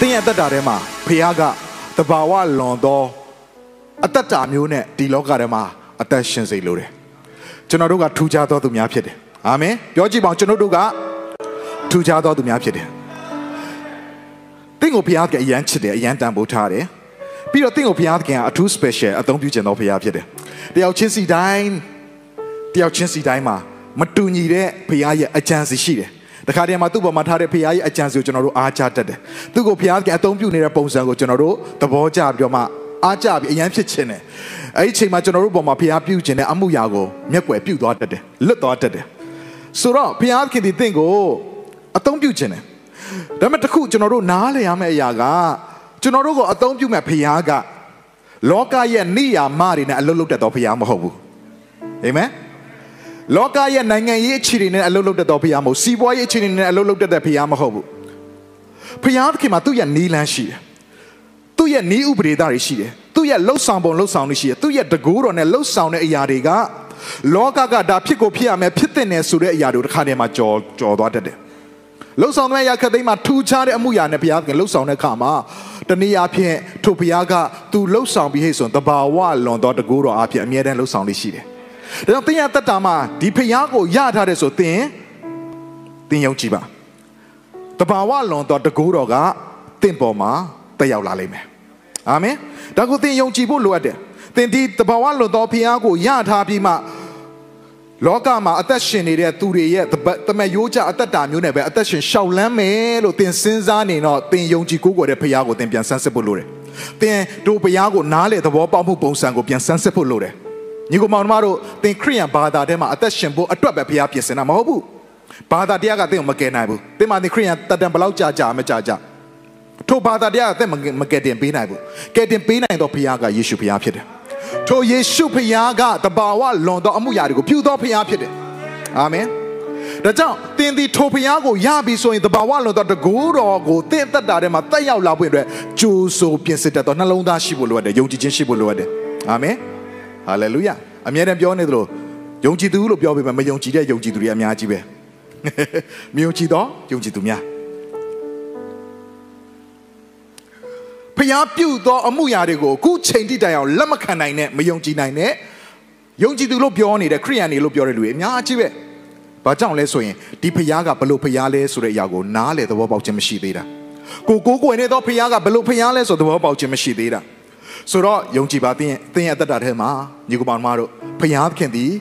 သင်ရဲ့အသက်တာထဲမှာဖခင်ကတဘာဝလွန်သောအသက်တာမျိုးနဲ့ဒီလောကထဲမှာအသက်ရှင်စေလိုတယ်ကျွန်တော်တို့ကထူခြားသောသူများဖြစ်တယ်အာမင်ပြောကြည့်ပါဦးကျွန်တော်တို့ကထူခြားသောသူများဖြစ်တယ်သင်ကိုဖခင်ကအရန်ချစ်တယ်အရန်တန်ဖိုးထားတယ်ပြီးတော့သင်ကိုဖခင်ကအထူး special အသုံးပြုခြင်းသောဖခင်ဖြစ်တယ်တယောက်ချင်းစီတိုင်းတယောက်ချင်းစီတိုင်းမှာမတူညီတဲ့ဖခင်ရဲ့အကြံစီရှိတယ် တခါတည်းမှာသူ့ပေါ်မှာထားတဲ့ဖခင်ရဲ့အကြံစီကိုကျွန်တော်တို့အားချတတ်တယ်သူ့ကိုဖခင်ကအသုံးပြုနေတဲ့ပုံစံကိုကျွန်တော်တို့သဘောကျပြီးတော့မှအားကြပြီးအရန်ဖြစ်ခြင်းတယ်အဲ့ဒီအချိန်မှာကျွန်တော်တို့ပေါ်မှာဖခင်ပြုခြင်းတဲ့အမှုရာကိုမျက်ွယ်ပြုသွားတတ်တယ်လွတ်သွားတတ်တယ်ဆိုတော့ဖခင်ခင်ဒီတင့်ကိုအသုံးပြုခြင်းတယ်ဒါပေမဲ့တခုကျွန်တော်တို့နားလည်ရမယ့်အရာကကျွန်တော်တို့ကိုအသုံးပြုမဲ့ဖခင်ကလောကရဲ့နိယာမတွေနဲ့အလုပ်လုပ်တတ်တော်ဖခင်မဟုတ်ဘူးအာမင် လောကရဲ့နိုင်ငံရေးအခြေအနေနဲ့အလုပ်လုပ်တတ်တော်ဖခင်မဟုတ်စီးပွားရေးအခြေအနေနဲ့အလုပ်လုပ်တတ်တဲ့ဖခင်မဟုတ်ဘူးဖခင်သခင်မှာသူ့ရဲ့နီးလန်းရှိတယ်သူ့ရဲ့နီးဥပဒေသားတွေရှိတယ်သူ့ရဲ့လှုပ်ဆောင်ပုံလှုပ်ဆောင်တွေရှိတယ်သူ့ရဲ့တကူတော်နဲ့လှုပ်ဆောင်တဲ့အရာတွေကလောကကဒါဖြစ်ကိုဖြစ်ရမယ်ဖြစ်တဲ့နယ်ဆိုတဲ့အရာတွေတစ်ခါတည်းမှာကြော်ကြော်သွားတတ်တယ်လှုပ်ဆောင်တဲ့အရာခက်သိမ်းမှာထူခြားတဲ့အမှုရာနဲ့ဘုရားသခင်လှုပ်ဆောင်တဲ့အခါမှာတနည်းအားဖြင့်ထိုဘုရားကသူလှုပ်ဆောင်ပြီးဟဲ့ဆိုရင်တဘာဝလွန်တော်တကူတော်အားဖြင့်အမြဲတမ်းလှုပ်ဆောင်လေးရှိတယ် ဒါကြောင့်သင်ရတတ်တာမှာဒီဖျားကိုရထားတယ်ဆိုသင်သင်ယုံကြည်ပါတဘာဝလွန်တော်တကူတော်ကသင်ပေါ်မှာတက်ရောက်လာလိမ့်မယ်အာမင်ဒါကိုသင်ယုံကြည်ဖို့လိုအပ်တယ်သင်ဒီတဘာဝလွန်တော်ဖျားကိုရထားပြီးမှလောကမှာအသက်ရှင်နေတဲ့သူတွေရဲ့တမယိုးကြအသက်တာမျိုးနဲ့ပဲအသက်ရှင်ရှောက်လန်းမယ်လို့သင်စဉ်းစားနေတော့သင်ယုံကြည်ကိုးကွယ်တဲ့ဖျားကိုသင်ပြန်ဆန်းစစ်ဖို့လိုတယ်သင်တို့ဘုရားကိုနားလေသဘောပေါက်မှုပုံစံကိုပြန်ဆန်းစစ်ဖို့လိုတယ် ညီကောင်မောင်တို့သင်ခရိယန်ဘာသာထဲမှာအသက်ရှင်ဖို့အတွက်ပဲဘုရားပြင်ဆင်တာမဟုတ်ဘူးဘာသာတရားကသင်ကိုမကယ်နိုင်ဘူးသင်မှာသင်ခရိယန်တတန်ဘလောက်ကြာကြာမကြာကြာထိုဘာသာတရားကသင်မကယ်တင်ပေးနိုင်ဘူးကယ်တင်ပေးနိုင်တော့ဘုရားကယေရှုဘုရားဖြစ်တယ်ထိုယေရှုဘုရားကတဘာဝလွန်သောအမှုရာတွေကိုပြုသောဘုရားဖြစ်တယ်အာမင်ဒါကြောင့်သင်ဒီထိုဘုရားကိုရပြီဆိုရင်တဘာဝလွန်သောတကူတော်ကိုသင်သက်တာထဲမှာတက်ရောက်လာဖို့အတွက်ကြိုးဆိုပြင်ဆင်တတ်သောနှလုံးသားရှိဖို့လိုအပ်တယ်ယုံကြည်ခြင်းရှိဖို့လိုအပ်တယ်အာမင် ဟာလေလုယာအမြဲတမ်းပြောနေသလိုယုံကြည်သူလို့ပြောပေမဲ့မယုံကြည်တဲ့ယုံကြည်သူတွေအများကြီးပဲမယုံကြည်တော့ယုံကြည်သူများဖျားပြုတ်သောအမှုရာတွေကိုအခုချိန်တိတိုင်အောင်လက်မခံနိုင်နဲ့မယုံကြည်နိုင်နဲ့ယုံကြည်သူလို့ပြောနေတဲ့ခရိယန်တွေလို့ပြောတဲ့လူတွေအများကြီးပဲဘာကြောင့်လဲဆိုရင်ဒီဖျားကဘလို့ဖျားလဲဆိုတဲ့အရာကိုနားလေသဘောပေါက်ခြင်းမရှိသေးတာကိုကိုကိုယ်နေသောဖျားကဘလို့ဖျားလဲဆိုသဘောပေါက်ခြင်းမရှိသေးတာ ဆိုတော့ယုံကြည်ပါသင်သင်ရဲ့အသက်တာထဲမှာညီကောင်မတို့ဖျားခင်သည်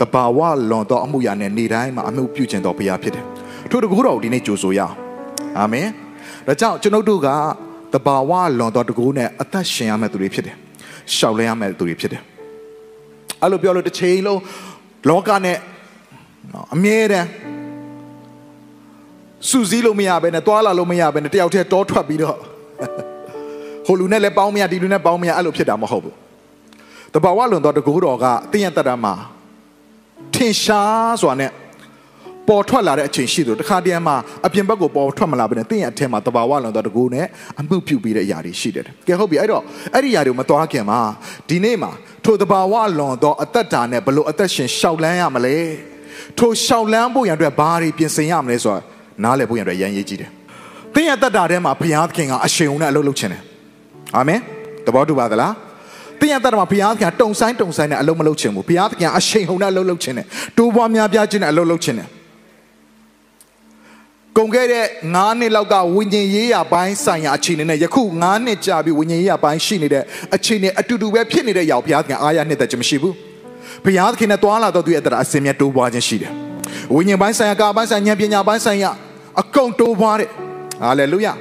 တဘာဝလွန်သောအမှုရာနဲ့နေ့တိုင်းမှာအမှုပြုခြင်းတော်ဖျားဖြစ်တယ်ထို့တကူတော်ဒီနေ့ကြိုဆိုရအောင်အာမင်ဒါကြောင့်ကျွန်ုပ်တို့ကတဘာဝလွန်သောတကူနဲ့အသက်ရှင်ရမယ့်သူတွေဖြစ်တယ်ရှောက်လဲရမယ့်သူတွေဖြစ်တယ်အဲ့လိုပြောလို့တစ်ချိန်လုံးလောကနဲ့အမြဲတမ်းစူးစီးလို့မရဘဲနဲ့တွာလာလို့မရဘဲနဲ့တယောက်တည်းတောထွက်ပြီးတော့ ဟိုလူနဲ့လည်းပေါင်းမရဒီလူနဲ့ပေါင်းမရအဲ့လိုဖြစ်တာမဟုတ်ဘူးတဘာဝလွန်တော်တကူတော်ကတင်းရတတာမှာထင်ရှားစွာနဲ့ပေါ်ထွက်လာတဲ့အချိန်ရှိတယ်တခါတည်းမှာအပြင်ဘက်ကိုပေါ်ထွက်မလာဘဲနဲ့တင်းရအထက်မှာတဘာဝလွန်တော်တကူနဲ့အမှုပြုပြီးတဲ့အရာတွေရှိတယ်ကဲဟုတ်ပြီအဲ့တော့အဲ့ဒီအရာတွေမသွားခင်မှာဒီနေ့မှာထိုတဘာဝလွန်တော်အသက်တာနဲ့ဘလို့အသက်ရှင်ရှောက်လန်းရမလဲထိုရှောက်လန်းဖို့ရန်အတွက်ဘာတွေပြင်ဆင်ရမလဲဆိုတာနားလည်ဖို့ရန်အတွက်ရန်ရေးကြည့်တယ်တင်းရသက်တာထဲမှာဘုရားသခင်ကအရှင်ုံနဲ့အလုပ်လုပ်ခြင်းတယ် အာမင်တဘောတူပါသလားတင်းရတတ်မှာဘုရားသခင်တုံဆိုင်တုံဆိုင်နဲ့အလုံးမလုံးချင်ဘူးဘုရားသခင်အရှိန်ဟုန်နဲ့အလုံးလုံးချင်တယ်တိုးပွားများပြားခြင်းနဲ့အလုံးလုံးချင်တယ်ကုန်ခဲ့တဲ့9နှစ်လောက်ကဝိညာဉ်ရေးရာပိုင်းဆိုင်ရာအခြေအနေနဲ့ယခု9နှစ်ကြာပြီးဝိညာဉ်ရေးရာပိုင်းရှိနေတဲ့အခြေအနေအတူတူပဲဖြစ်နေတဲ့ရောက်ဘုရားသခင်အားရနှစ်သက်ခြင်းမရှိဘူးဘုရားသခင်နဲ့တွာလာတော့သူရဲ့အတ္တအစင်မြတ်တိုးပွားခြင်းရှိတယ်ဝိညာဉ်ပိုင်းဆိုင်ရာကာပိုင်းဆိုင်ရာဉာဏ်ပညာပိုင်းဆိုင်ရာအကုန်တိုးပွားတယ်ဟာလေလုယာ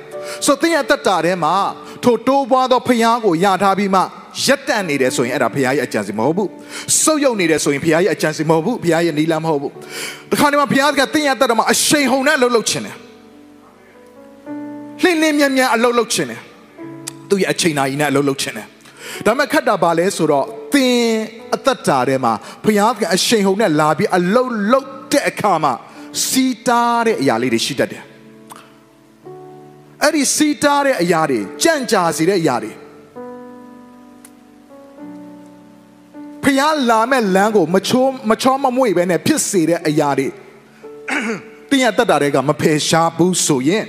ဆိုသင်ရဲ့တတ်တာထဲမှာ ထိုတိုးပွားသောဖခင်ကိုယထားပြီးမှရက်တန့်နေတယ်ဆိုရင်အဲ့ဒါဖခင်ရဲ့အကြံစီမဟုတ်ဘူးစုပ်ယုပ်နေတယ်ဆိုရင်ဖခင်ရဲ့အကြံစီမဟုတ်ဘူးဖခင်ရဲ့နီလာမဟုတ်ဘူးတခါတည်းမှာဖခင်ကသင်ရဲ့တတ်တာမှာအရှိန်ဟုန်နဲ့လှုပ်လှုပ်ခြင်းတယ်လင်းလင်းမြန်းမြန်းအလုပ်လုပ်ချင်တယ်သူ့ရဲ့အချိန်နာရီနဲ့အလုပ်လုပ်ချင်တယ်ဒါပေမဲ့ခက်တာပါလဲဆိုတော့သင်အသက်တာထဲမှာဘုရားကအရှိန်ဟုန်နဲ့လာပြီးအလုပ်လုပ်တဲ့အခါမှာစီတားတဲ့အရာလေးတွေရှိတတ်တယ် အဲ့ဒီစီတားတဲ့အရာတွေကြံ့ကြာစေတဲ့အရာတွေဖျားလာမဲ့လမ်းကိုမချိုးမချောမမွေပဲနဲ့ဖြစ်စေတဲ့အရာတွေတင်းရတတ်တာတွေကမဖယ်ရှားဘူးဆိုရင်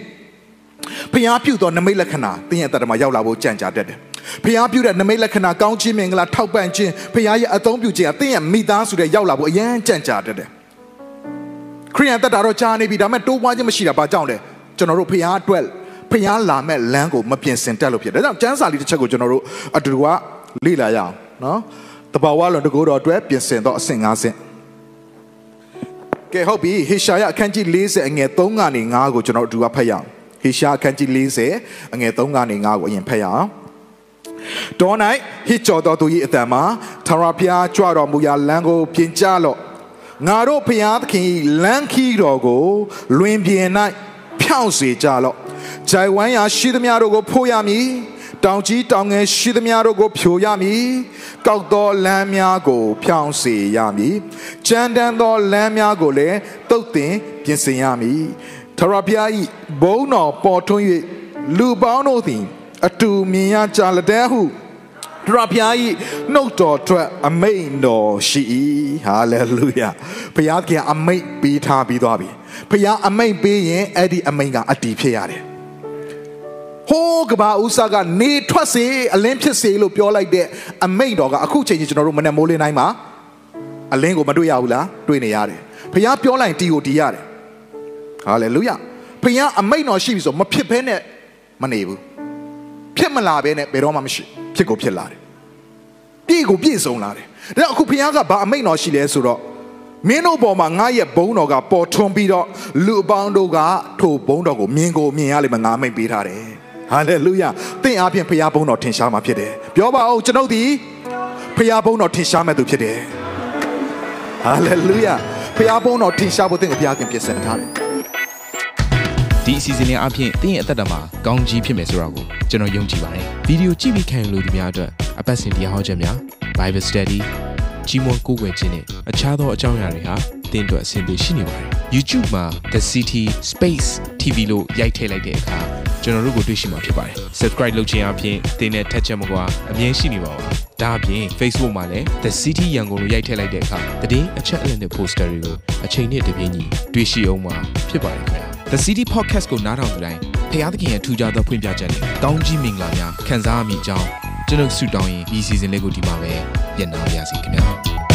ဖျားပြုတ်သောနမိတ်လက္ခဏာတင်းရတတ်တာမှာရောက်လာဖို့ကြံ့ကြာတတ်တယ်ဖျားပြုတ်တဲ့နမိတ်လက္ခဏာကောင်းခြင်းမင်္ဂလာထောက်ပံ့ခြင်းဖျားရဲ့အသုံးပြုခြင်းကတင်းရမိသားစုတဲ့ရောက်လာဖို့အရန်ကြံ့ကြာတတ်တယ်ခရိယန်တက်တာတော့ကြားနေပြီဒါပေမဲ့တိုးပွားခြင်းမရှိတာဘာကြောင့်လဲကျွန်တော်တို့ဖျားအတွက် ဖျားလာမဲ့လမ်းကိုမပြင်ဆင်တတ်လို့ဖြစ်တယ်ဒါကြောင့်ကျမ်းစာလေးတစ်ချက်ကိုကျွန်တော်တို့အတူတူကလေ့လာရအောင်နော်တဘာဝလွန်တကူတော်အတွက်ပြင်ဆင်တော့အဆင့်၅ဆင့်ကဲဟုတ်ပြီဟေရှာယအခန်းကြီး40အငယ်3ကနေ5ကိုကျွန်တော်တို့အတူကဖတ်ရအောင်ဟေရှာအခန်းကြီး40အငယ်3ကနေ5ကိုအရင်ဖတ်ရအောင်တော၌ဟစ်ကြော်တော်သူ၏အတန်မှာထာဝရဘုရားကြွတော်မူရာလမ်းကိုပြင်ကြလော့ငါတို့ဘုရားသခင်၏လမ်းခီးတော်ကို လွင်ပြင်၌ဖြောင့်စေကြလော့ ဂျိုင်ဝမ်းရာရှိသမျှတို့ကိုဖိုးရမည်တောင်ကြီးတောင်ငယ်ရှိသမျှတို့ကိုဖြိုရမည်ကောက်သောလမ်းများကို ဖြောင်းစေရမည်ကြမ်းတမ်းသောလမ်းများကိုလည်းတုတ်တင်ပြင်ဆင်ရမည်ထရပြားဤဘုံတော်ပေါ်ထွန်း၍လူပေါင်းတို့သည် အတူမြင်ရကြလတဲ့ဟုထရပြားဤနှုတ်တော်ထွက်အမိန်တော်ရှိ၏ဟာလေလုယာဘုရားကအမိန်ပေးထားပြီးသွားပြီဘုရားအမိန်ပေးရင်အဲ့ဒီအမိန်ကအတည်ဖြစ်ရတယ် ဟိုးကဘာဥစားကနေထွက်စေအလင်းဖြစ်စေလို့ပြောလိုက်တဲ့အမိန့်တော်ကအခုချိန်ကြီးကျွန်တော်တို့မနေ့မိုးလင်းတိုင်းမှာအလင်းကိုမတွေ့ရဘူးလားတွေ့နေရတယ်ဖခင်ပြောလိုက်တီကိုတီရတယ်ဟာလေလုယဖခင်အမိန့်တော်ရှိပြီဆိုမဖြစ်ဘဲနဲ့မနေဘူးဖြစ်မလာဘဲနဲ့ဘယ်တော့မှမရှိဖြစ်ကိုဖြစ်လာတယ်ပြည့်ကိုပြည့်စုံလာတယ်ဒါအခုဖခင်ကဘာအမိန့်တော်ရှိလဲဆိုတော့မင်းတို့ပေါ်မှာငါရဲ့ဘုံတော်ကပေါ်ထွန်းပြီးတော့လူအပေါင်းတို့ကထိုဘုံတော်ကိုမြင်ကိုမြင်ရလိမ့်မယ်ငါအမိန့်ပေးထားတယ် ဟာလေလုယသင်အားဖြင့်ဖခင်ဘုန်းတော်ထင်ရှားမှာဖြစ်တယ်ပြောပါဦးကျွန်ုပ်ဒီဖခင်ဘုန်းတော်ထင်ရှားမဲ့သူဖြစ်တယ်ဟာလေလုယဖခင်ဘုန်းတော်ထင်ရှားဖို့သင်အပြားခင်ပြင်ဆင်ထားတယ်ဒီအစီအစဉ်လေးအပြင်တင်းရဲ့အသက်တာမှာကောင်းကြီးဖြစ်မယ်ဆိုတာကိုကျွန်တော်ယုံကြည်ပါတယ်ဗီဒီယိုကြည့်ပြီးခံယူလို့ဒီများအတွက်အပတ်စဉ်တရားဟောခြင်းများ Bible Study ကြီးမွန်ကိုယ်ွယ်ခြင်းနဲ့အခြားသောအကြောင်းအရာတွေဟာတင်းအတွက်အဆင်သင့်ရှိနေပါတယ် YouTube မှာ The City Space TV လို့ရိုက်ထည့်လိုက်တဲ့အခါ ကျွန်တော်တို့ကိုတွေ့ရှိမှာဖြစ်ပါတယ် Subscribe လုပ်ခြင်းအပြင်တင်းနဲ့ထက်ချက်မကွာအမြင်ရှိနေပါပါဒါအပြင် Facebook မှာလည်း The City ရန်ကုန်လို့ရိုက်ထည့်လိုက်တဲ့အခါတည်င်းအချက်အလက်နဲ့ poster တွေကိုအချိန်နဲ့တပြေးညီတွေ့ရှိအောင်မှာဖြစ်ပါတယ်ခင်ဗျာ The City Podcast ကိုနားထောင်ကြတိုင်းဖခင်သခင်ရဲ့ထူကြသောဖွင့်ပြချက်နဲ့ကောင်းကြီးမင်္ဂလာများခံစားရမိကြောင်းကျွန်တော်ဆုတောင်းရင်ဒီ season လေးကိုဒီမှာပဲညံ့နာပါရစေခင်ဗျာ